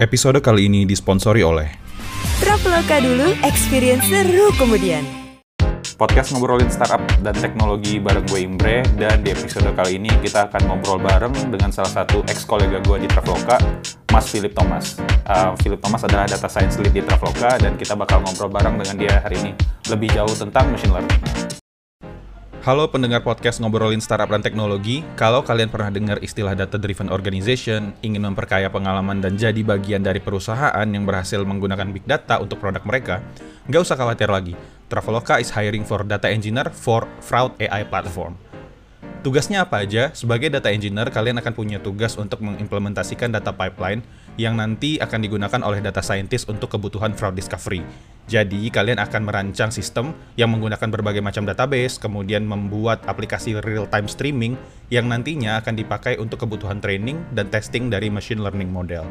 Episode kali ini disponsori oleh Traveloka dulu, experience seru kemudian. Podcast ngobrolin startup dan teknologi bareng gue Imbre dan di episode kali ini kita akan ngobrol bareng dengan salah satu ex kolega gue di Traveloka, Mas Philip Thomas. Uh, Philip Thomas adalah data science lead di Traveloka dan kita bakal ngobrol bareng dengan dia hari ini lebih jauh tentang machine learning. Halo pendengar podcast ngobrolin startup dan teknologi. Kalau kalian pernah dengar istilah data driven organization, ingin memperkaya pengalaman dan jadi bagian dari perusahaan yang berhasil menggunakan big data untuk produk mereka, nggak usah khawatir lagi. Traveloka is hiring for data engineer for fraud AI platform. Tugasnya apa aja? Sebagai data engineer, kalian akan punya tugas untuk mengimplementasikan data pipeline yang nanti akan digunakan oleh data scientist untuk kebutuhan fraud discovery. Jadi, kalian akan merancang sistem yang menggunakan berbagai macam database, kemudian membuat aplikasi real-time streaming yang nantinya akan dipakai untuk kebutuhan training dan testing dari machine learning model.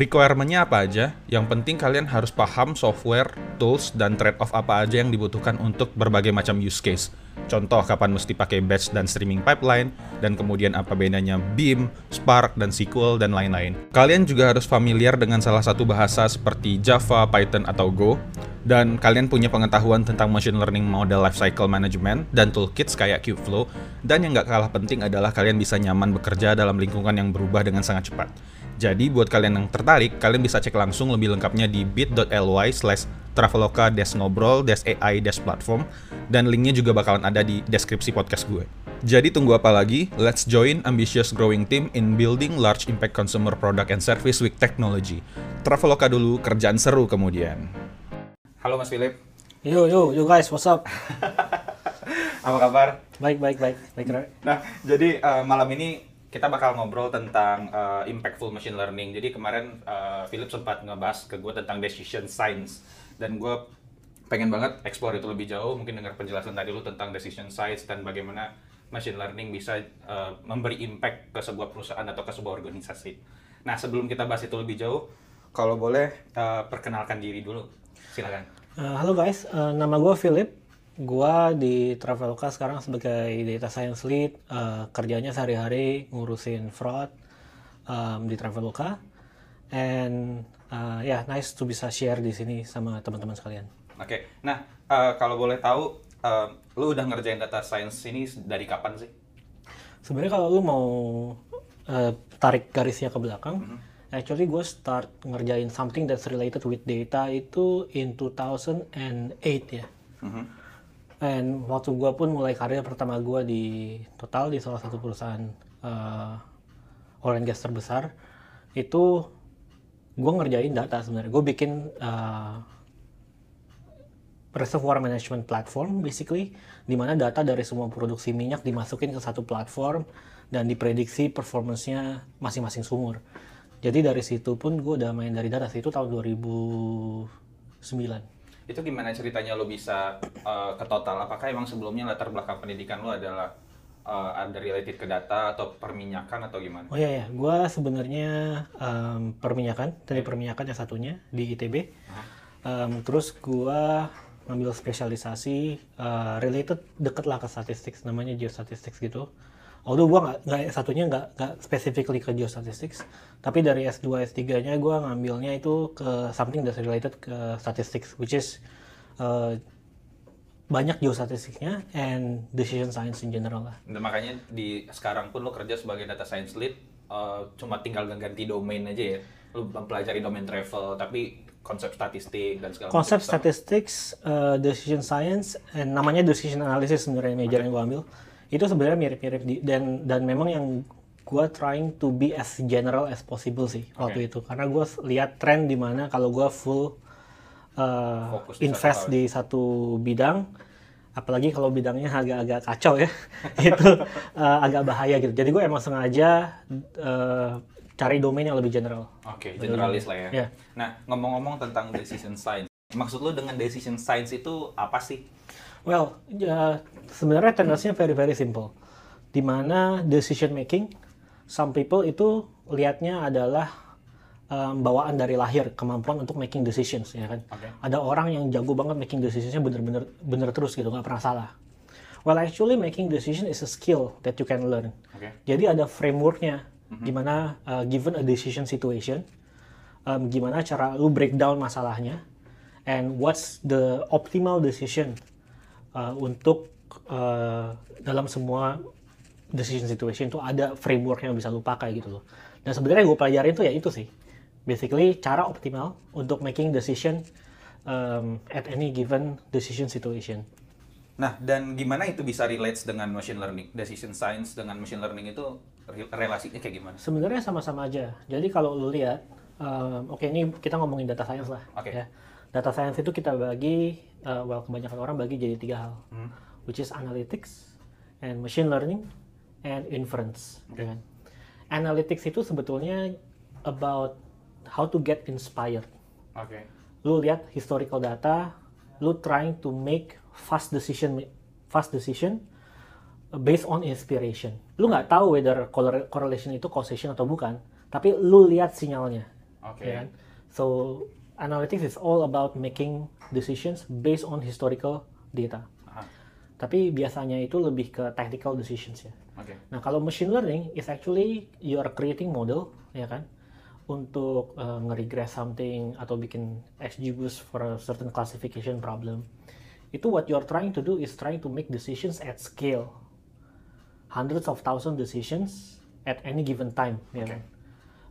Requirement-nya apa aja? Yang penting kalian harus paham software, tools, dan trade-off apa aja yang dibutuhkan untuk berbagai macam use case. Contoh kapan mesti pakai batch dan streaming pipeline, dan kemudian apa bedanya Beam, Spark, dan SQL, dan lain-lain. Kalian juga harus familiar dengan salah satu bahasa seperti Java, Python, atau Go, dan kalian punya pengetahuan tentang machine learning model lifecycle management dan toolkits kayak Kubeflow, dan yang nggak kalah penting adalah kalian bisa nyaman bekerja dalam lingkungan yang berubah dengan sangat cepat. Jadi buat kalian yang tertarik, kalian bisa cek langsung lebih lengkapnya di bit.ly slash traveloka ngobrol AI platform dan linknya juga bakalan ada di deskripsi podcast gue. Jadi tunggu apa lagi? Let's join ambitious growing team in building large impact consumer product and service with technology. Traveloka dulu, kerjaan seru kemudian. Halo Mas Philip. Yo yo yo guys, what's up? Apa kabar? Baik baik baik baik. Nah, jadi uh, malam ini kita bakal ngobrol tentang uh, impactful machine learning. Jadi kemarin uh, Philip sempat ngebahas ke gue tentang decision science dan gue pengen banget explore itu lebih jauh. Mungkin dengar penjelasan tadi lu tentang decision science dan bagaimana machine learning bisa uh, memberi impact ke sebuah perusahaan atau ke sebuah organisasi. Nah sebelum kita bahas itu lebih jauh, kalau boleh uh, perkenalkan diri dulu, silakan. Uh, halo guys, uh, nama gue Philip gua di Traveloka sekarang sebagai data science lead uh, kerjanya sehari-hari ngurusin fraud um, di Traveloka and uh, ya yeah, nice to bisa share di sini sama teman-teman sekalian. Oke, okay. nah uh, kalau boleh tahu, uh, lu udah ngerjain data science ini dari kapan sih? Sebenarnya kalau lu mau uh, tarik garisnya ke belakang, mm -hmm. actually gue start ngerjain something that's related with data itu in 2008 ya. Mm -hmm dan waktu gue pun mulai karir pertama gue di Total di salah satu perusahaan uh, oil and gas terbesar itu gue ngerjain data sebenarnya. Gue bikin uh, reservoir management platform basically di mana data dari semua produksi minyak dimasukin ke satu platform dan diprediksi performancenya masing-masing sumur. Jadi dari situ pun gue udah main dari data itu tahun 2009 itu gimana ceritanya lo bisa uh, ke total? Apakah emang sebelumnya latar belakang pendidikan lo adalah uh, ada related ke data atau perminyakan atau gimana? Oh iya ya, gue sebenarnya um, perminyakan dari perminyakan yang satunya di ITB. Um, terus gue ngambil spesialisasi uh, related deket lah ke statistik, namanya geostatistics gitu. Although gue nggak nggak satunya nggak nggak specifically ke geostatistics, tapi dari S2 S3-nya gue ngambilnya itu ke something that's related ke statistics, which is uh, banyak geostatistiknya and decision science in general lah. Dan makanya di sekarang pun lo kerja sebagai data science lead, uh, cuma tinggal ganti domain aja ya. Lo mempelajari domain travel, tapi konsep statistik dan segala Konsep statistics, uh, decision science, and namanya decision analysis sebenarnya major okay. yang gue ambil itu sebenarnya mirip-mirip dan dan memang yang gue trying to be as general as possible sih okay. waktu itu. Karena gue lihat tren di mana kalau gue full uh, di invest satu di satu bidang apalagi kalau bidangnya agak-agak kacau ya itu uh, agak bahaya gitu. Jadi gue emang sengaja uh, cari domain yang lebih general. Oke okay, generalis lah ya. Yeah. nah ngomong-ngomong tentang decision science maksud lo dengan decision science itu apa sih Well, ya, sebenarnya tendensinya very very simple. Di mana decision making, some people itu lihatnya adalah um, bawaan dari lahir kemampuan untuk making decisions ya kan. Okay. Ada orang yang jago banget making decisionsnya bener-bener bener terus gitu nggak pernah salah. Well actually making decision is a skill that you can learn. Okay. Jadi ada frameworknya mm -hmm. di mana uh, given a decision situation um, gimana cara lu breakdown masalahnya and what's the optimal decision uh, untuk uh, dalam semua decision situation itu ada framework yang bisa lu pakai gitu loh. Dan sebenarnya gue pelajarin tuh ya itu sih. Basically cara optimal untuk making decision um, at any given decision situation. Nah, dan gimana itu bisa relates dengan machine learning? Decision science dengan machine learning itu re- relasinya kayak gimana? Sebenarnya sama-sama aja. Jadi kalau lu lihat, um, oke ini kita ngomongin data science lah. Oke. Ya. Data science itu kita bagi, uh, well kebanyakan orang bagi jadi tiga hal, Hmm. which is analytics and machine learning and inference. ya kan? Analytics itu sebetulnya about how to get inspired. Oke. Lu lihat historical data, lu trying to make fast decision, fast decision based on inspiration. Lu nggak tahu whether correl- correlation itu causation atau bukan, tapi lu lihat sinyalnya. Oke. ya kan? So analytics is all about making decisions based on historical data. Aha. Tapi biasanya itu lebih ke technical decisions ya. Oke. Nah, kalau machine learning is actually you are creating model, ya kan, untuk uh, nge-regress something atau bikin XGBoost for a certain classification problem. Itu what you are trying to do is trying to make decisions at scale. Hundreds of thousand decisions at any given time, ya Oke. kan.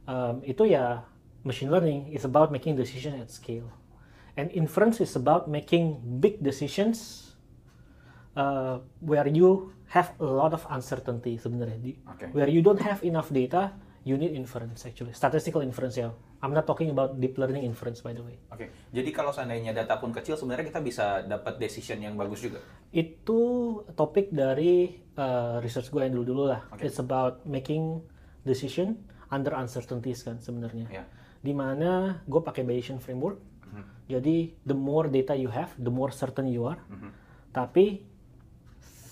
Um, itu ya machine learning is about making decision at scale. And inference is about making big decisions uh, where you have a lot of uncertainty sebenarnya. Oke. Where you don't have enough data, you need inference actually. Statistical inference ya. I'm not talking about deep learning inference by the way. Oke. Jadi kalau seandainya data pun kecil, sebenarnya kita bisa dapat decision yang bagus juga. Itu topik dari uh, research gue yang dulu-dulu lah. Oke. It's about making decision under uncertainties kan sebenarnya. Ya. Di mana gue pakai Bayesian framework. Mhm. Jadi the more data you have, the more certain you are. Mhm. Tapi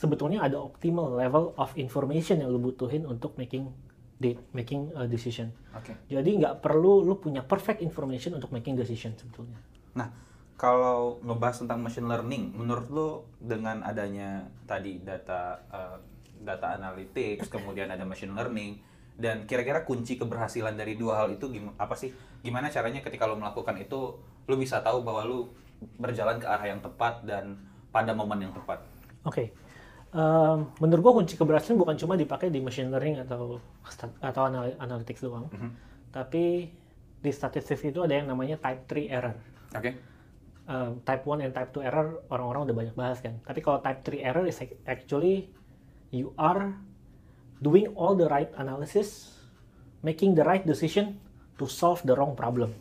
sebetulnya ada optimal level of information yang lu butuhin untuk making date, making a decision. Oke. Jadi nggak perlu lu punya perfect information untuk making decision sebetulnya. Nah, kalau ngebahas tentang machine learning, menurut lo dengan adanya tadi data eh, data analytics, kemudian ada machine learning, dan kira-kira kunci keberhasilan dari dua hal itu gim- apa sih? Gimana caranya ketika lo melakukan itu, lo bisa tahu bahwa lo berjalan ke arah yang tepat dan pada momen yang tepat? Oke. Em, menurut gua kunci keberhasilan bukan cuma dipakai di machine learning atau atau anal- analytics doang. Tapi di statistics itu ada yang namanya type 3 error. Oke. um, type 1 and type 2 error orang-orang udah banyak bahas kan. Tapi kalau type 3 error is ac- actually you are doing all the right analysis, making the right decision to solve the wrong problem.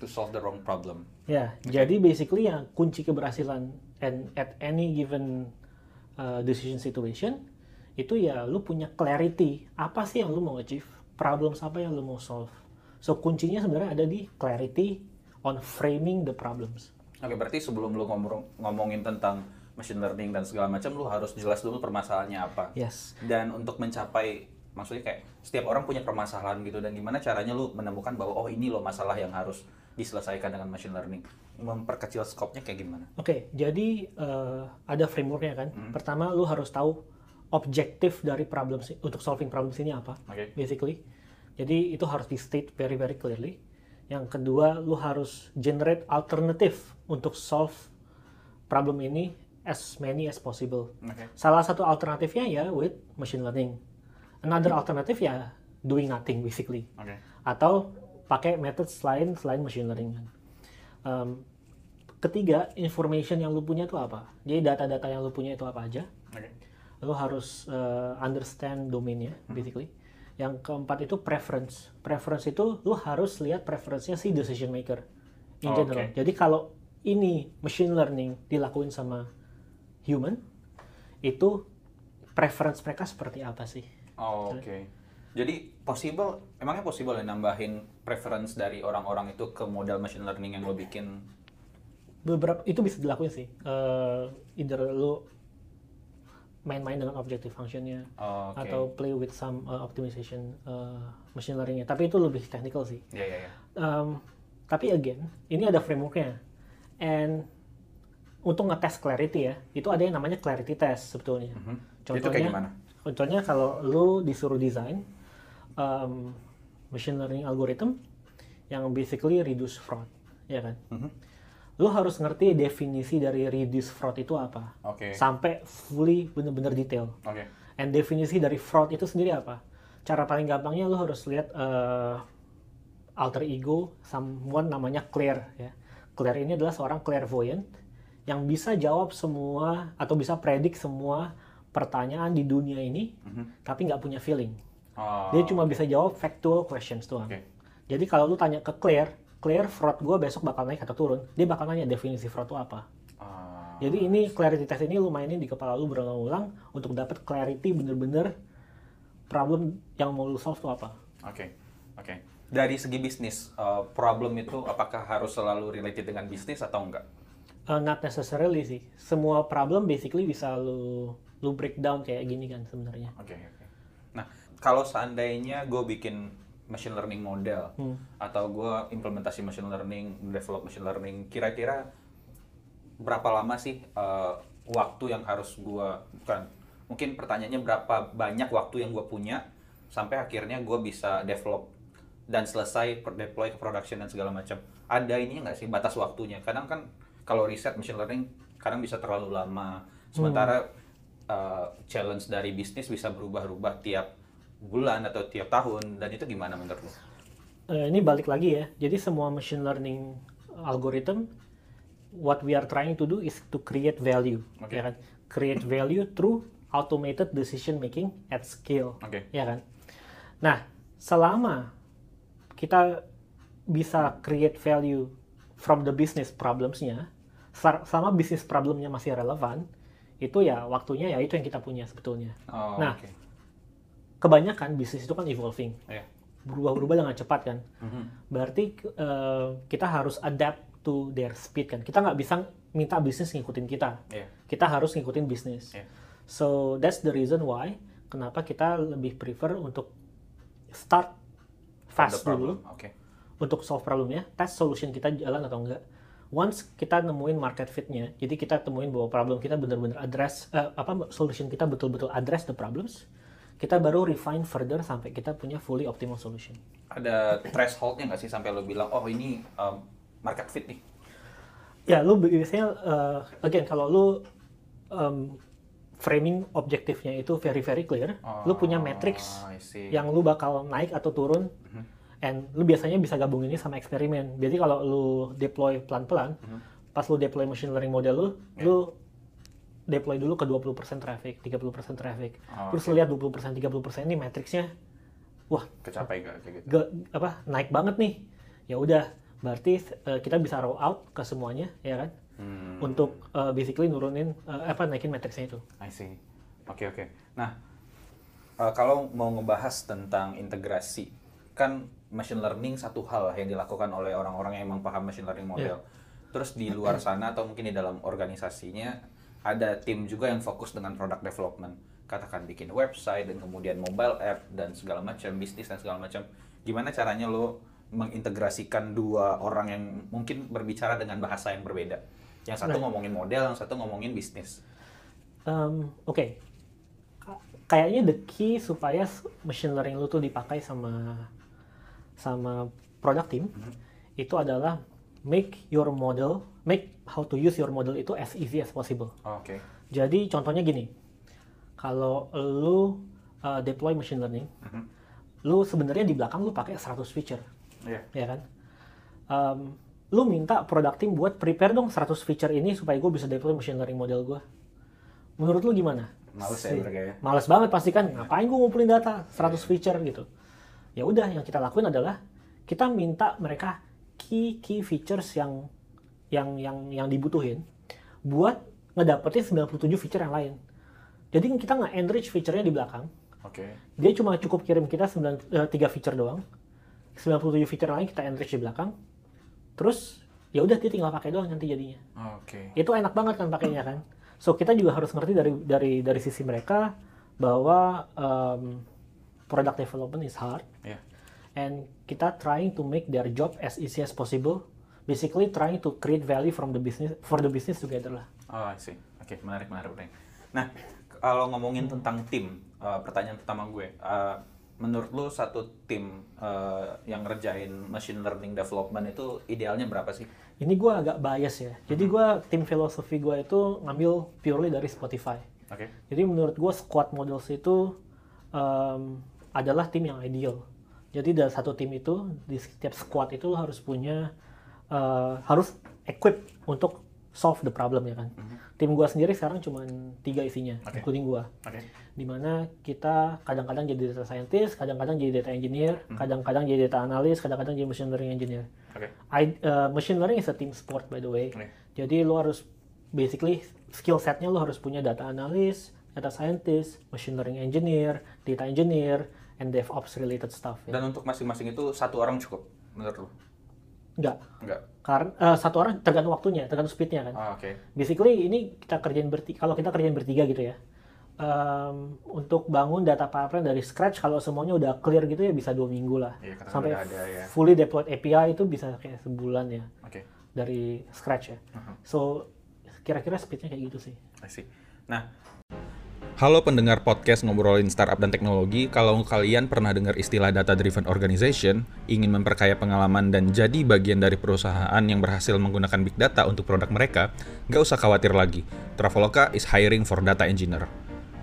To solve the wrong problem. Ya, jadi basically yang kunci keberhasilan and at any given uh, decision situation itu ya lu punya clarity apa sih yang lu mau achieve, problems apa yang lu mau solve. So kuncinya sebenarnya ada di clarity on framing the problems. Oke, berarti sebelum lu ngomong, ngomongin tentang machine learning dan segala macam, lu harus jelas dulu permasalahannya apa. Yes. dan untuk mencapai maksudnya kayak setiap orang punya permasalahan gitu dan gimana caranya lu menemukan bahwa oh ini loh masalah yang harus diselesaikan dengan machine learning memperkecil skopnya kayak gimana Oke, jadi eh, ada frameworknya kan. Pertama, lu harus tahu objektif dari problem untuk solving problems ini apa, Oke. basically. Jadi itu harus di state very very clearly. Yang kedua, lu harus generate alternative untuk solve problem ini as many as possible. oke Salah satu alternatifnya ya with machine learning. Another alternative ya doing nothing basically oke atau pakai metode selain selain machine learning kan. Em, ketiga, information yang lu punya itu apa? Jadi data-data yang lu punya itu apa aja? oke Lu harus eh, understand domainnya, basically. Yang keempat itu preference. Preference itu lu harus lihat preference-nya si decision maker in Oh, general. oke. Jadi kalau ini machine learning dilakuin sama human, itu preference mereka seperti apa sih? Oh, oke. Jadi possible emangnya possible ya nambahin preference dari orang-orang itu ke model machine learning yang lo bikin? Beberapa itu bisa dilakuin sih. Eh, either lu main-main dengan objective functionnya Oh, oke. atau play with some uh, optimization uh, machine learningnya. Tapi itu lebih technical sih. Ya ya ya Um, tapi again ini ada frameworknya. And untuk ngetes clarity ya itu ada yang namanya clarity test sebetulnya Mhm. Itu kayak gimana? contohnya kalau lu disuruh desain um, machine learning algorithm yang basically reduce fraud, ya kan? Mhm. Lu harus ngerti definisi dari reduce fraud itu apa, Oke. sampai fully bener-bener detail. Oke. And definisi dari fraud itu sendiri apa? Cara paling gampangnya lu harus lihat eh, alter ego someone namanya Claire ya. Claire ini adalah seorang clairvoyant yang bisa jawab semua atau bisa predik semua pertanyaan di dunia ini, tapi nggak punya feeling. Oh, Dia cuma bisa jawab factual questions doang. Oke. Jadi kalau lu tanya ke Claire, Claire fraud gua besok bakal naik atau turun, dia bakal nanya definisi fraud itu apa. Ah, Jadi ini clarity test ini lu mainin di kepala lu berulang-ulang untuk dapat clarity bener-bener problem yang mau lu solve itu apa. Oke, oke. Dari segi bisnis, uh, problem itu apakah harus selalu related dengan bisnis atau enggak? Uh, not necessarily sih. Semua problem basically bisa lu lu breakdown kayak gini kan sebenarnya. Oke, oke. Nah, kalau seandainya gue bikin machine learning model atau gue implementasi machine learning, develop machine learning, kira-kira berapa lama sih uh, waktu yang harus gue bukan mungkin pertanyaannya berapa banyak waktu yang gue punya sampai akhirnya gue bisa develop dan selesai deploy ke production dan segala macam. Ada ini nggak sih batas waktunya? Kadang kan kalau riset machine learning kadang bisa terlalu lama. Sementara uh, challenge dari bisnis bisa berubah-ubah tiap bulan atau tiap tahun dan itu gimana menurut lo? Eh, ini balik lagi ya. Jadi semua machine learning algorithm what we are trying to do is to create value, Oke. ya kan? Create value through automated decision making at scale, Oke. ya kan? Nah, selama kita bisa create value from the business problems-nya, selama bisnis problemnya masih relevan, itu ya waktunya ya itu yang kita punya sebetulnya. Oh, Nah, oke. Kebanyakan bisnis itu kan evolving, Iya. berubah-berubah dengan cepat kan. Mhm. Berarti eh, kita harus adapt to their speed kan. Kita nggak bisa minta bisnis ngikutin kita. Iya. Kita harus ngikutin bisnis. Iya. So that's the reason why kenapa kita lebih prefer untuk start fast dulu Oke. untuk solve problemnya, test solution kita jalan atau enggak. Once kita nemuin market fitnya, jadi kita temuin bahwa problem kita benar-benar address eh, apa solution kita betul-betul address the problems, kita baru refine further sampai kita punya fully optimal solution. Ada thresholdnya nggak sih sampai lo bilang oh ini um, market fit nih? Ya, lu biasanya, uh, again, kalau lu um, framing objektifnya itu very very clear, lu punya matrix Oh, yang lu bakal naik atau turun, and lu biasanya bisa gabung ini sama eksperimen. Jadi kalau lu deploy pelan-pelan, pas lu deploy machine learning model lu, lu deploy dulu ke 20% traffic, 30% traffic. Oh, Terus lu lihat 20%, 30% ini matriksnya, wah Kecapai nggak kayak gitu? ge- apa naik banget nih ya udah berarti eh, kita bisa roll out ke semuanya ya kan Hmm. untuk eh, basically nurunin eh, apa naikin matriksnya itu I see. Oke oke. Nah, eh, kalau mau ngebahas tentang integrasi, kan machine learning satu hal yang dilakukan oleh orang-orang yang emang paham machine learning model. Terus di luar sana atau mungkin di dalam organisasinya ada tim juga yang fokus dengan product development. Katakan bikin website dan kemudian mobile app dan segala macam bisnis dan segala macam. Gimana caranya lo mengintegrasikan dua orang yang mungkin berbicara dengan bahasa yang berbeda? Yang satu Nah. ngomongin model, yang satu ngomongin bisnis. Em, oke Ka- kayaknya the key supaya machine learning lu tuh dipakai sama sama product team itu adalah make your model make how to use your model itu as easy as possible Oke. Jadi contohnya gini, kalau lu uh, deploy machine learning, Mhm. lu sebenarnya di belakang lu pakai 100 feature, Iya. ya kan? Um, lu minta product team buat prepare dong 100 feature ini supaya gue bisa deploy machine learning model gue. Menurut lu gimana? Males ya Si- ya. Males banget pasti kan. Ngapain gue ngumpulin data 100 feature gitu. Ya udah yang kita lakuin adalah kita minta mereka key key features yang yang yang yang dibutuhin buat ngedapetin 97 feature yang lain. Jadi kita nggak enrich feature-nya di belakang. Oke. Dia cuma cukup kirim kita 9, eh, 3 feature doang. 97 feature lain kita enrich di belakang. Terus ya udah dia tinggal pakai doang nanti jadinya Oke. itu enak banget kan pakainya kan so kita juga harus ngerti dari dari dari sisi mereka bahwa um, product development is hard Iya. and kita trying to make their job as easy as possible basically trying to create value from the business for the business together lah Oh, I see. Oke, menarik, menarik, menarik. Nah, kalau ngomongin tentang tim, uh, pertanyaan pertama gue, uh, menurut lu satu tim eh, yang ngerjain machine learning development itu idealnya berapa sih? Ini gue agak bias ya. Jadi gue tim filosofi gue itu ngambil purely dari Spotify. Oke. Jadi menurut gue squad models itu em, adalah tim yang ideal. Jadi dari satu tim itu di setiap squad itu lo harus punya eh, harus equip untuk solve the problem ya kan. Tim gue sendiri sekarang cuma tiga isinya, Oke. including gue. Oke. Di mana kita kadang-kadang jadi data scientist, kadang-kadang jadi data engineer, kadang-kadang jadi data analyst, kadang-kadang jadi machine learning engineer. Oke. I, uh, machine learning is a team sport by the way. Oke. Jadi lo harus basically skill setnya lo harus punya data analyst, data scientist, machine learning engineer, data engineer, and DevOps related stuff. Ya. Dan untuk masing-masing itu satu orang cukup menurut lu? Enggak. Enggak. Karena uh, satu orang tergantung waktunya, tergantung speednya kan. Ah, Oke. Basically ini kita kerjain bertiga, kalau kita kerjain bertiga gitu ya. um, untuk bangun data pipeline dari scratch kalau semuanya udah clear gitu ya bisa dua minggu lah. Iya, Sampai ada ya. fully deployed API itu bisa kayak sebulan ya. Oke. dari scratch ya. Uh-huh. So kira-kira speednya kayak gitu sih. I see. Nah, Halo pendengar podcast ngobrolin startup dan teknologi. Kalau kalian pernah dengar istilah data driven organization, ingin memperkaya pengalaman dan jadi bagian dari perusahaan yang berhasil menggunakan big data untuk produk mereka, nggak usah khawatir lagi. Traveloka is hiring for data engineer.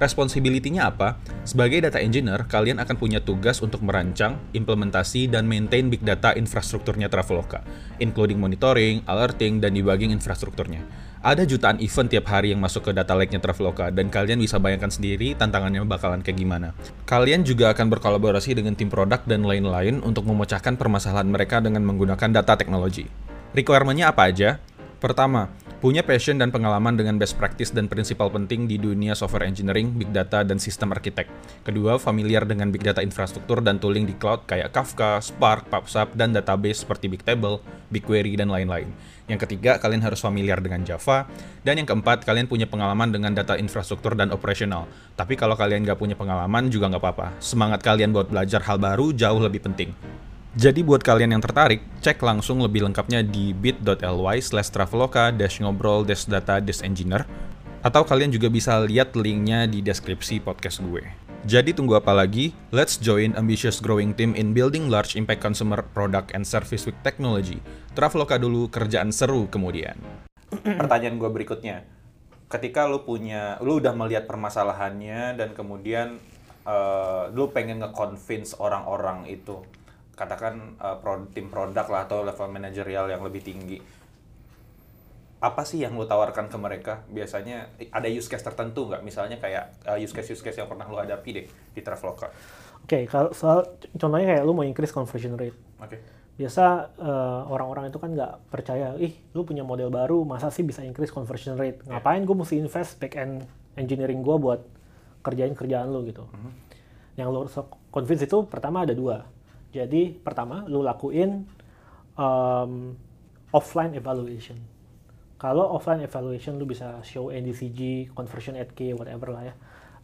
Responsibility-nya apa? Sebagai data engineer, kalian akan punya tugas untuk merancang, implementasi, dan maintain big data infrastrukturnya Traveloka, including monitoring, alerting, dan debugging infrastrukturnya. Ada jutaan event tiap hari yang masuk ke data lake-nya Traveloka, dan kalian bisa bayangkan sendiri tantangannya bakalan kayak gimana. Kalian juga akan berkolaborasi dengan tim produk dan lain-lain untuk memecahkan permasalahan mereka dengan menggunakan data teknologi. Requirement-nya apa aja? Pertama, punya passion dan pengalaman dengan best practice dan prinsipal penting di dunia software engineering, big data, dan sistem arsitek. Kedua, familiar dengan big data infrastruktur dan tooling di cloud kayak Kafka, Spark, PubSub, dan database seperti Bigtable, BigQuery, dan lain-lain. Yang ketiga, kalian harus familiar dengan Java. Dan yang keempat, kalian punya pengalaman dengan data infrastruktur dan operasional. Tapi kalau kalian nggak punya pengalaman juga nggak apa-apa. Semangat kalian buat belajar hal baru jauh lebih penting. Jadi buat kalian yang tertarik, cek langsung lebih lengkapnya di bit.ly slash traveloka dash ngobrol dash data dash engineer atau kalian juga bisa lihat linknya di deskripsi podcast gue. Jadi tunggu apa lagi? Let's join ambitious growing team in building large impact consumer product and service with technology. Traveloka dulu, kerjaan seru kemudian. Pertanyaan gue berikutnya, ketika lu punya, lu udah melihat permasalahannya dan kemudian eh, lu pengen nge-convince orang-orang itu, katakan eh, pro- tim produk lah atau level manajerial yang lebih tinggi, apa sih yang lu tawarkan ke mereka? Biasanya ada use case tertentu nggak? Misalnya kayak eh, use case use case yang pernah lu hadapi deh di Traveloka. Oke, kalau soal contohnya kayak lu mau increase conversion rate. Oke. Biasa eh, orang-orang itu kan nggak percaya, ih lu punya model baru, masa sih bisa increase conversion rate? Ngapain gue mesti invest back end engineering gue buat kerjain kerjaan lu gitu. Yang lu harus convince itu pertama ada dua. Jadi pertama lu lakuin um, offline evaluation. Kalau offline evaluation lu bisa show NDCG, conversion at K, whatever lah ya,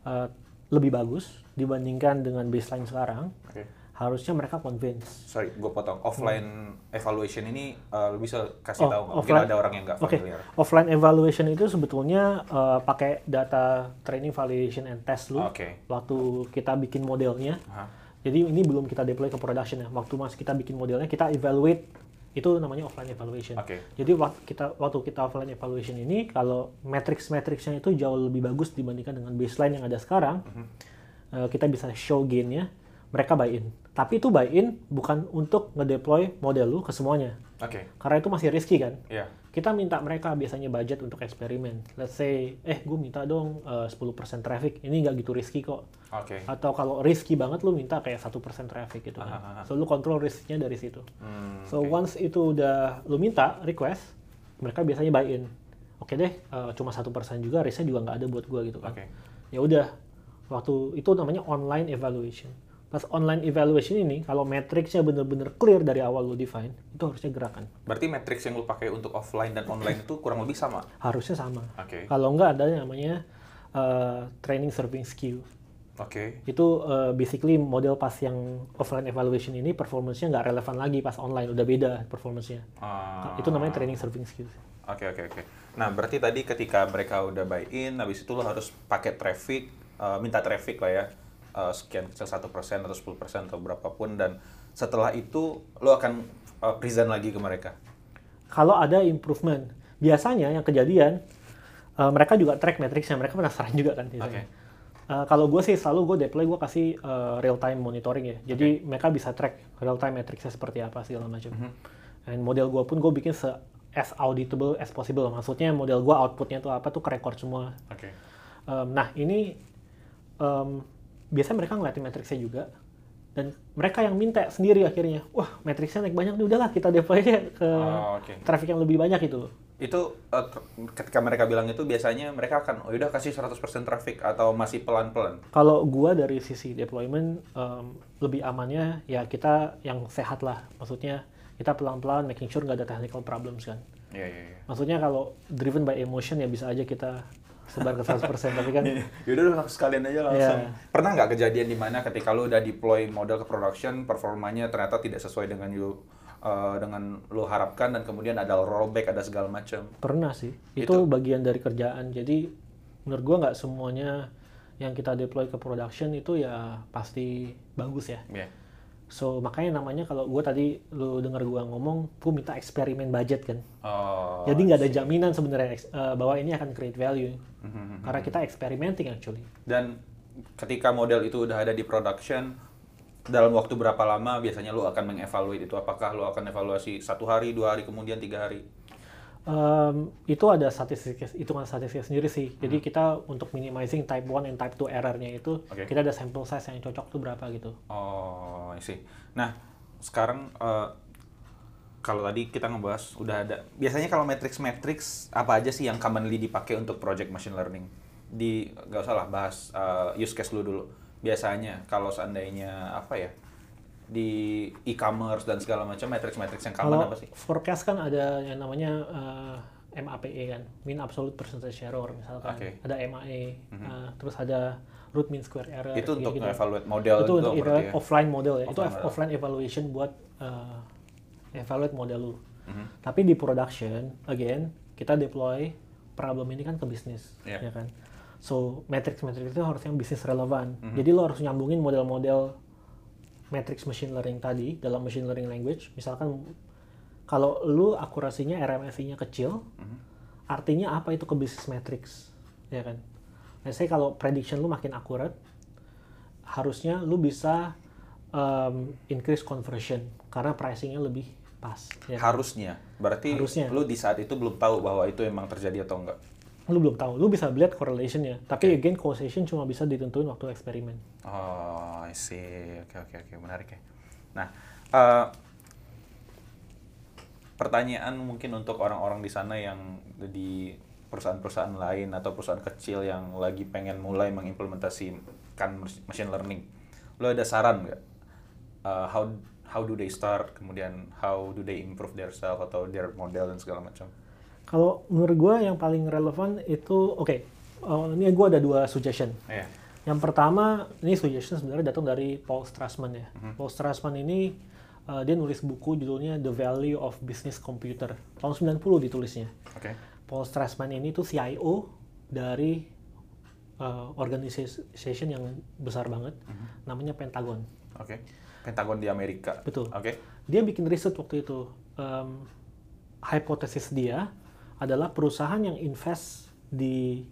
eh, lebih bagus dibandingkan dengan baseline sekarang. Oke. Harusnya mereka convince. Sorry, gue potong. Offline evaluation ini lu bisa kasih Oh, tahu nggak? Mungkin ada orang yang nggak familiar. offline evaluation itu sebetulnya eh, pakai data training, validation, and test lu. Oke. Waktu kita bikin modelnya, Aha. Jadi ini belum kita deploy ke production ya. Waktu masih kita bikin modelnya, kita evaluate itu namanya offline evaluation. Oke. Jadi waktu kita waktu kita offline evaluation ini, kalau matrix-matrixnya itu jauh lebih bagus dibandingkan dengan baseline yang ada sekarang, Mhm. eh, kita bisa show gain-nya, mereka buy in. Tapi itu buy in bukan untuk ngedeploy model lu ke semuanya, Oke. karena itu masih risky kan Iya. kita minta mereka biasanya budget untuk eksperimen. Let's say, eh gue minta dong eh, 10% traffic, ini nggak gitu risky kok. Oke. Atau kalau risky banget lu minta kayak 1% traffic gitu Aha, aha. kan. So lu kontrol risknya dari situ. Hmm, So oke. once itu udah lu minta request, mereka biasanya buy in. Oke deh, eh, cuma satu persen juga, risknya juga nggak ada buat gua gitu kan. Oke. Ya udah, waktu itu namanya online evaluation. Pas online evaluation ini, kalau matrixnya bener-bener clear dari awal lu define, itu harusnya gerakan. Berarti matrix yang lu pakai untuk offline dan online itu kurang lebih sama. Harusnya sama. Oke. Kalau nggak ada yang namanya uh, training serving skill. Oke. Itu uh, basically model pas yang offline evaluation ini performance-nya nggak relevan lagi pas online, udah beda performance-nya. Ah. Itu namanya training serving skill. Oke oke oke. Nah berarti tadi ketika mereka udah buy in, habis itu lo harus pakai traffic, eh, minta traffic lah ya. Uh, sekian kecil satu persen atau 10 persen atau berapapun dan setelah itu lo akan uh, present lagi ke mereka. Kalau ada improvement, biasanya yang kejadian uh, mereka juga track metricsnya, mereka penasaran juga kan. biasanya. Oke. Uh, kalau gue sih selalu gue deploy gue kasih uh, real time monitoring ya, jadi mereka bisa track real time metricsnya seperti apa segala macam. Dan model gue pun gue bikin se as auditable as possible. Maksudnya model gue outputnya tuh apa tuh ke record semua. Oke. Um, nah ini um, biasanya mereka ngeliatin metricsnya juga dan mereka yang minta sendiri akhirnya wah metricsnya naik banyak nih udahlah kita deploy aja ke Oh, oke. traffic yang lebih banyak itu Itu uh, tr- ketika mereka bilang itu biasanya mereka akan oh udah kasih 100% traffic atau masih pelan-pelan. kalau gua dari sisi deployment um, lebih amannya ya kita yang sehat lah maksudnya kita pelan-pelan making sure nggak ada technical problems kan Iya iya iya. maksudnya kalau driven by emotion ya bisa aja kita sebar ke 100% tapi kan Yaudah udah sekalian aja langsung. Iya. Pernah nggak kejadian di mana ketika lu udah deploy model ke production, performanya ternyata tidak sesuai dengan you uh, dengan lu harapkan dan kemudian ada rollback, ada segala macam. Pernah sih. Itu, bagian dari kerjaan. Jadi menurut gua nggak semuanya yang kita deploy ke production itu ya pasti bagus ya. Iya. So makanya namanya kalau gua tadi lu dengar gua ngomong, gua minta eksperimen budget kan. Oh. Jadi nggak ada jaminan sebenarnya eh, bahwa ini akan create value. Mhm. Karena kita experimenting actually. Dan ketika model itu udah ada di production, dalam waktu berapa lama biasanya lu akan mengevaluate itu? Apakah lu akan evaluasi satu hari, dua hari, kemudian tiga hari? Um, itu ada statistik hitungan statistik sendiri sih. Jadi kita untuk minimizing type 1 and type 2 errornya itu Oke. kita ada sample size yang cocok tuh berapa gitu. Oh, see. Nah, sekarang eh, kalau tadi kita ngebahas udah ada. Biasanya kalau matrix-matrix apa aja sih yang commonly dipakai untuk project machine learning? Di nggak usah lah bahas eh, use case lu dulu. Biasanya kalau seandainya apa ya di e-commerce dan segala macam matrix-matrix yang common Kalau apa sih? forecast kan ada yang namanya uh, MAPE kan, mean absolute percentage error misalkan. Mhm. Ada MAE, uh, terus ada root mean square error. Itu untuk gitu-gitu. evaluate model itu itu untuk evaluate ya? offline model ya. itu Offline model. offline evaluation buat uh, evaluate model lu. Mhm. Tapi di production, again, kita deploy problem ini kan ke bisnis, Iya. ya kan. So matrix-matrix itu harus yang bisnis relevan. Mhm. Jadi lo harus nyambungin model-model matrix machine learning tadi dalam machine learning language. Misalkan kalau lu akurasinya RMSI-nya kecil, Mhm. artinya apa itu ke bisnis matrix, ya kan? Let's say kalau prediction lu makin akurat, harusnya lu bisa um, increase conversion karena pricingnya lebih pas. Ya kan? Harusnya. Berarti Harusnya. lu di saat itu belum tahu bahwa itu emang terjadi atau enggak. Lu belum tahu, lu bisa lihat correlationnya, tapi again causation cuma bisa ditentuin waktu eksperimen. Oh, I see. Oke, oke, oke. Menarik ya. Nah, eh, pertanyaan mungkin untuk orang-orang di sana yang di perusahaan-perusahaan lain atau perusahaan kecil yang lagi pengen mulai mengimplementasikan machine learning. Lo ada saran nggak? Eh, how how do they start? Kemudian how do they improve their self atau their model dan segala macam? Kalau menurut gue yang paling relevan itu, oke, eh, ini gue ada dua suggestion. Iya. Yang pertama, ini suggestion sebenarnya datang dari Paul Strassman ya. Paul Strassman ini uh, dia nulis buku judulnya The Value of Business Computer. Tahun 90 ditulisnya. Oke. Paul Strassman ini tuh CIO dari uh, organization yang besar banget, namanya Pentagon. Oke. Pentagon di Amerika. Betul. Oke. Dia bikin riset waktu itu. Um, hipotesis dia adalah perusahaan yang invest di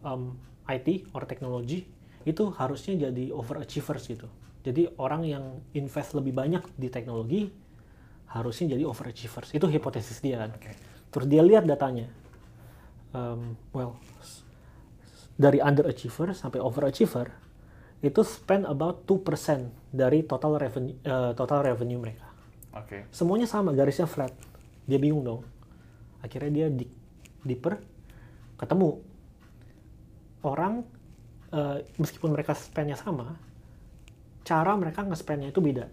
um, IT or teknologi itu harusnya jadi overachievers gitu. Jadi orang yang invest lebih banyak di teknologi harusnya jadi overachievers. Itu hipotesis dia kan. Oke. Terus dia lihat datanya. Um, well, dari underachiever sampai overachiever itu spend about 2% dari total revenue eh, total revenue mereka. Oke. Semuanya sama, garisnya flat. Dia bingung dong. Akhirnya dia di deeper ketemu orang eh, meskipun mereka spendnya sama, cara mereka nge-spendnya itu beda.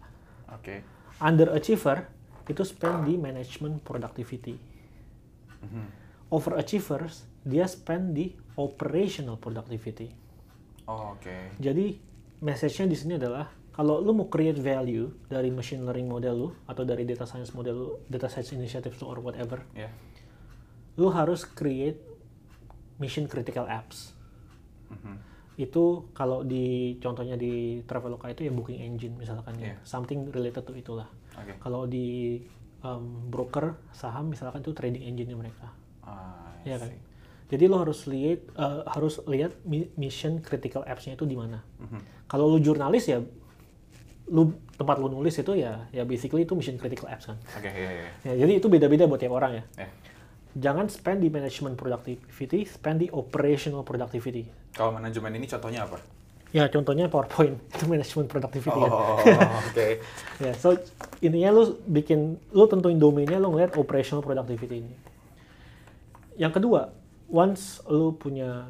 Oke. Underachiever itu spend di management productivity. Mhm. Overachievers dia spend di operational productivity. Oh, Oke. Jadi message-nya di sini adalah kalau lu mau create value dari machine learning model lu atau dari data science model lu, data science initiative lu or whatever, Ya. Lu harus create mission critical apps. Mhm. itu kalau di contohnya di Traveloka itu ya booking engine misalkan ya Iya. something related to itulah Oke. kalau di um, broker saham misalkan itu trading engine mereka Ah, ya kan jadi lo harus lihat eh, harus lihat mi- mission critical apps-nya itu di mana Mhm. kalau lu jurnalis ya lu tempat lu nulis itu ya ya basically itu mission critical apps kan Oke, iya, iya. ya, jadi itu beda-beda buat tiap orang ya Ya. Jangan spend di management productivity spend di operational productivity Kalau manajemen ini contohnya apa? Ya contohnya PowerPoint itu management productivity kan. Oh, oke. Ya, so intinya lu bikin lu tentuin domainnya lu ngeliat operational productivity ini. Yang kedua, once lu punya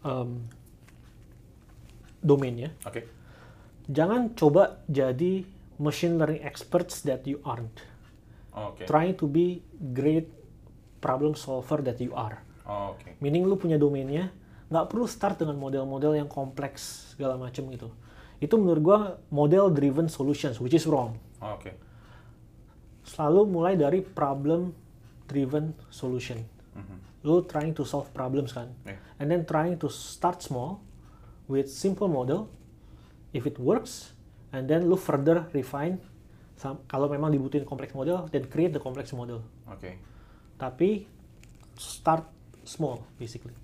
um, domainnya, Oke. jangan coba jadi machine learning experts that you aren't. Oke. Trying to be great problem solver that you are. Oh, Oke. Meaning lu punya domainnya, nggak perlu start dengan model-model yang kompleks segala macam gitu. Itu menurut gua model driven solutions, which is wrong. Oh, Oke. Selalu mulai dari problem driven solution. Mhm. Lu trying to solve problems kan, Yeah. and then trying to start small with simple model. If it works, and then lu further refine. Kalau memang dibutuhin kompleks model, then create the complex model. Oke. Tapi start small, basically.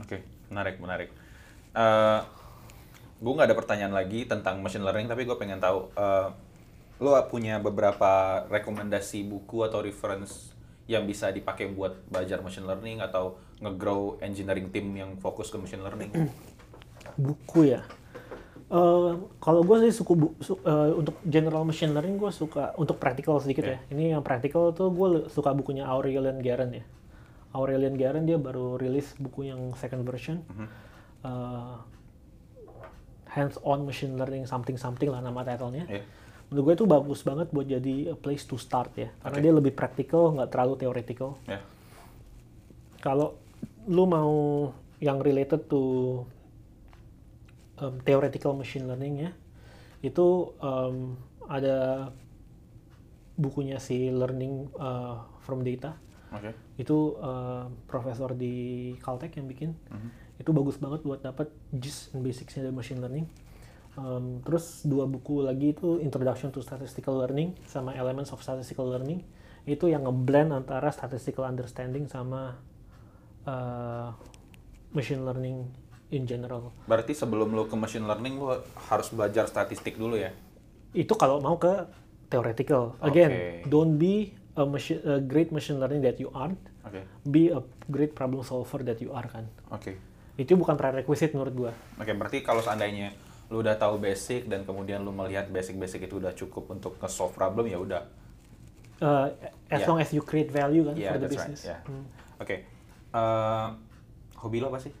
Oke, menarik, menarik. Eh gue nggak ada pertanyaan lagi tentang machine learning, tapi gue pengen tahu, eh lo punya beberapa rekomendasi buku atau reference yang bisa dipakai buat belajar machine learning atau nge-grow engineering team yang fokus ke machine learning? buku ya Eh, kalau gue sih suka bu- su- eh, untuk general machine learning gue suka untuk practical sedikit ya. Ini yang practical tuh gue suka bukunya Aurelian Garen ya. Aurelian Garen dia baru rilis buku yang second version. Eh, hands on machine learning something something lah nama titlenya. Iya. menurut gue itu bagus banget buat jadi a place to start ya. Karena Oke. dia lebih practical nggak terlalu theoretical. Ya. kalau lu mau yang related to um, theoretical machine learning ya itu um, ada bukunya si learning uh, from data. Oke. itu uh, profesor di Caltech yang bikin. Itu bagus banget buat dapat gist and basicsnya dari machine learning. Um, terus dua buku lagi itu Introduction to Statistical Learning sama Elements of Statistical Learning. Itu yang ngeblend antara statistical understanding sama uh, machine learning in general. Berarti sebelum lo ke machine learning, lo harus belajar statistik dulu ya? Itu kalau mau ke theoretical. Again, Oke. don't be a, machine, a great machine learning that you aren't. Oke. Be a great problem solver that you are kan. Oke. Itu bukan prerequisite menurut gua. Oke, berarti kalau seandainya lu udah tahu basic dan kemudian lu melihat basic-basic itu udah cukup untuk nge-solve problem ya udah. Uh, as Yeah. long as you create value kan Yeah, for the that's right. business. Yeah. Hmm. Oke. Eh, hobi lo apa sih?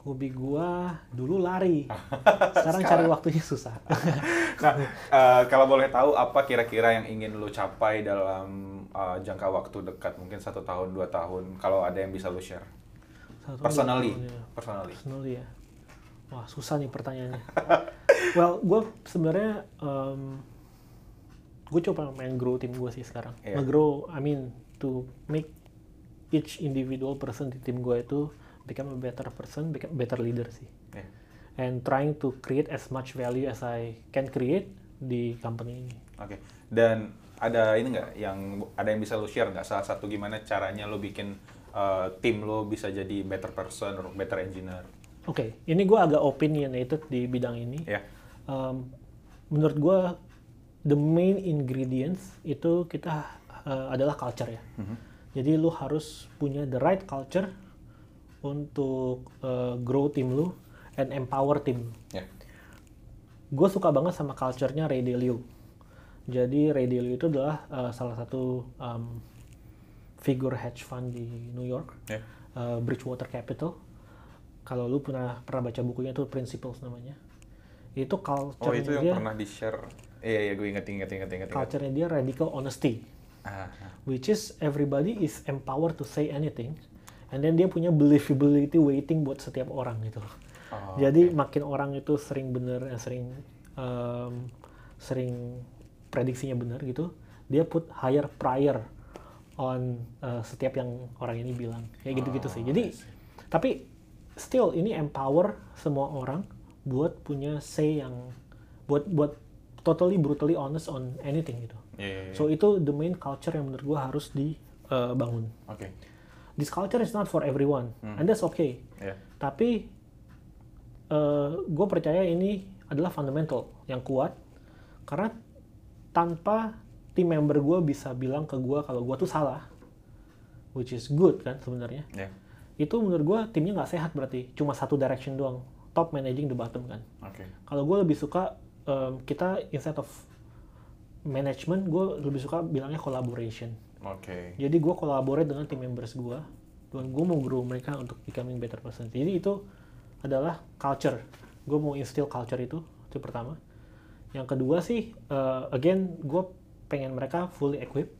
Hobi gua dulu lari. Sekarang cari Sekarang. waktunya susah. Nah, eh, kalau boleh tahu apa kira-kira yang ingin lu capai dalam eh, jangka waktu dekat, mungkin satu tahun, dua tahun, kalau ada yang bisa lu share. Satu Personally, tahun, ya. personally. Personally ya. Wah susah nih pertanyaannya. well, gue sebenarnya gue coba main grow tim gue sih sekarang. Iya. Nge-grow, I mean to make each individual person di tim gue itu become a better person, become better leader sih. Ya. And trying to create as much value as I can create di company ini. Oke. Dan ada ini nggak yang ada yang bisa lu share nggak? Salah satu gimana caranya lu bikin eh, tim lu bisa jadi better person or better engineer? Oke, ini gue agak opinionated di bidang ini. Ya. Um, menurut gue the main ingredients itu kita uh, adalah culture ya. Jadi lu harus punya the right culture untuk uh, grow tim lu and empower tim. Ya. Gue suka banget sama culture-nya Ray Dalio. Jadi Ray Dalio itu adalah uh, salah satu um, figure hedge fund di New York, Ya. uh, Bridgewater Capital. Kalau lu pernah pernah baca bukunya itu Principles namanya. Itu culture Oh itu yang dia, pernah di share. Iya iya gue inget inget inget inget. inget. culture-nya dia radical honesty, Ah, ah. which is everybody is empowered to say anything, and then dia punya believability waiting buat setiap orang gitu. loh. Oh, Jadi makin orang itu sering bener, eh, sering um, sering prediksinya benar gitu, dia put higher prior on uh, setiap yang orang ini bilang, kayak gitu-gitu sih. Jadi tapi still ini empower semua orang buat punya say yang buat buat totally brutally honest on anything gitu. Iya, iya, iya. So itu the main culture yang menurut gua harus dibangun. Oke. This culture is not for everyone, and that's okay. Iya. Tapi gue percaya ini adalah fundamental yang kuat karena tanpa tim member gue bisa bilang ke gue kalau gue tuh salah, which is good kan sebenarnya. Iya. Itu menurut gue timnya nggak sehat berarti, cuma satu direction doang, top managing the bottom kan. Oke. Kalau gue lebih suka em, kita instead of management, gue lebih suka bilangnya collaboration. Oke. Jadi gue collaborate dengan tim members gue, dan gue mau grow mereka untuk becoming better person. Jadi itu adalah culture. Gue mau instill culture itu, itu pertama. Yang kedua sih, eh, again, gue pengen mereka fully equipped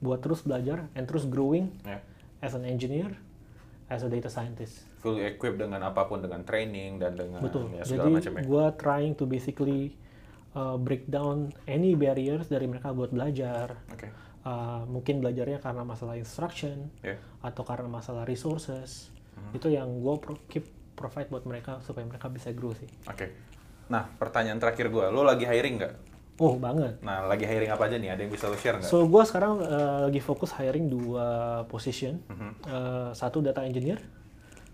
buat terus belajar and terus growing Ya. as an engineer, as a data scientist. Fully equipped dengan apa pun, dengan training dan dengan Betul. ya, segala Jadi macam ya. gue trying to basically uh, break down any barriers dari mereka buat belajar. Oke. Uh, mungkin belajarnya karena masalah instruction Ya. atau karena masalah resources. Hmm. Itu yang gue pro- keep provide buat mereka supaya mereka bisa grow sih. Oke. Nah, pertanyaan terakhir gue, lo lagi hiring nggak? Oh banget. Nah, lagi hiring apa aja nih? Ada yang bisa lo share nggak? So gue sekarang uh, lagi fokus hiring dua position, Mhm. Uh, satu data engineer,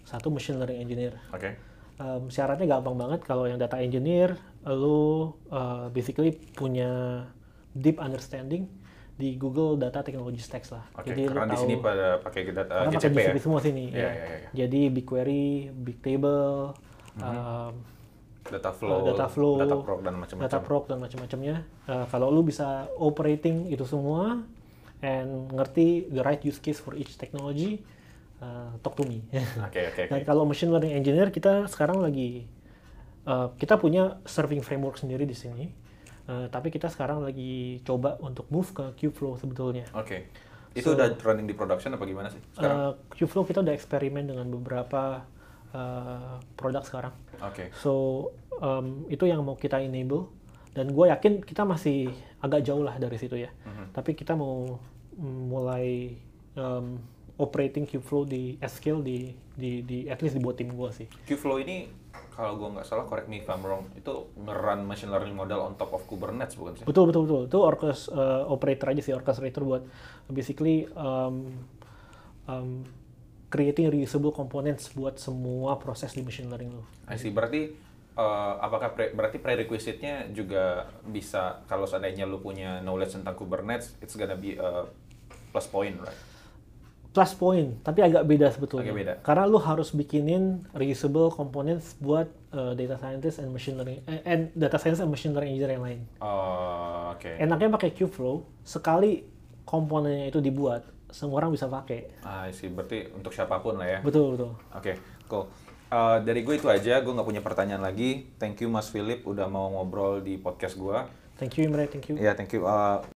satu machine learning engineer. Oke. Um, syaratnya gampang banget kalau yang data engineer lu uh, basically punya deep understanding di Google Data Technology Stacks lah. Oke. lu Karena di sini pada pakai data karena pakai GCP ya. GCP semua sini. Iya, ya. iya, iya. Jadi BigQuery, Bigtable, um, Data flow, data flow, data proc dan macam-macam. data proc dan macam-macamnya. Uh, kalau lu bisa operating itu semua and ngerti the right use case for each technology, uh, talk to me. Oke, oke, Dan oke. kalau machine learning engineer kita sekarang lagi uh, kita punya serving framework sendiri di sini. Uh, tapi kita sekarang lagi coba untuk move ke Kubeflow sebetulnya. Oke. Itu udah running di production apa gimana sih sekarang? Uh, Kubeflow kita udah eksperimen dengan beberapa uh, produk sekarang. Oke. So um, itu yang mau kita enable dan gue yakin kita masih agak jauh lah dari situ ya. Tapi kita mau mm, mulai um, operating Kubeflow di at scale di di di at least di buat tim gue sih. Qflow ini kalau gua nggak salah, correct me if I'm wrong, itu nge-run machine learning model on top of Kubernetes bukan sih? Betul betul betul. Itu orkes uh, operator aja sih orchestrator buat basically um, um, creating reusable components buat semua proses di machine learning lo. I see. Berarti eh, apakah pre- berarti prerequisite-nya juga bisa kalau seandainya lu punya knowledge tentang Kubernetes, it's gonna be a plus point, right? Plus point, tapi agak beda sebetulnya. Agak beda. Karena lu harus bikinin reusable components buat uh, data scientist and machine learning eh, and data science and machine learning engineer yang lain. Oh, oke. Enaknya pakai Kubeflow, sekali komponennya itu dibuat, semua orang bisa pakai. Ah, see. Berarti untuk siapa pun lah ya. Betul betul. Oke, cool. Uh, dari gue itu aja, gue nggak punya pertanyaan lagi. Thank you Mas Philip udah mau ngobrol di podcast gue. Thank you Imre, thank you. Ya, thank you. Uh,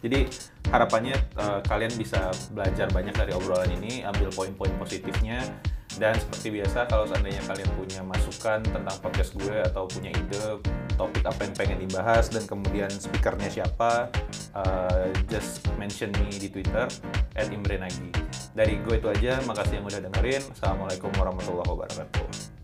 jadi harapannya uh, kalian bisa belajar banyak dari obrolan ini, ambil poin-poin positifnya. Dan seperti biasa, kalau seandainya kalian punya masukan tentang podcast gue atau punya ide topik apa yang pengen dibahas dan kemudian speakernya siapa, uh, just mention me di Twitter @imrenagi. Dari gue itu aja, makasih yang udah dengerin. Assalamualaikum warahmatullahi wabarakatuh.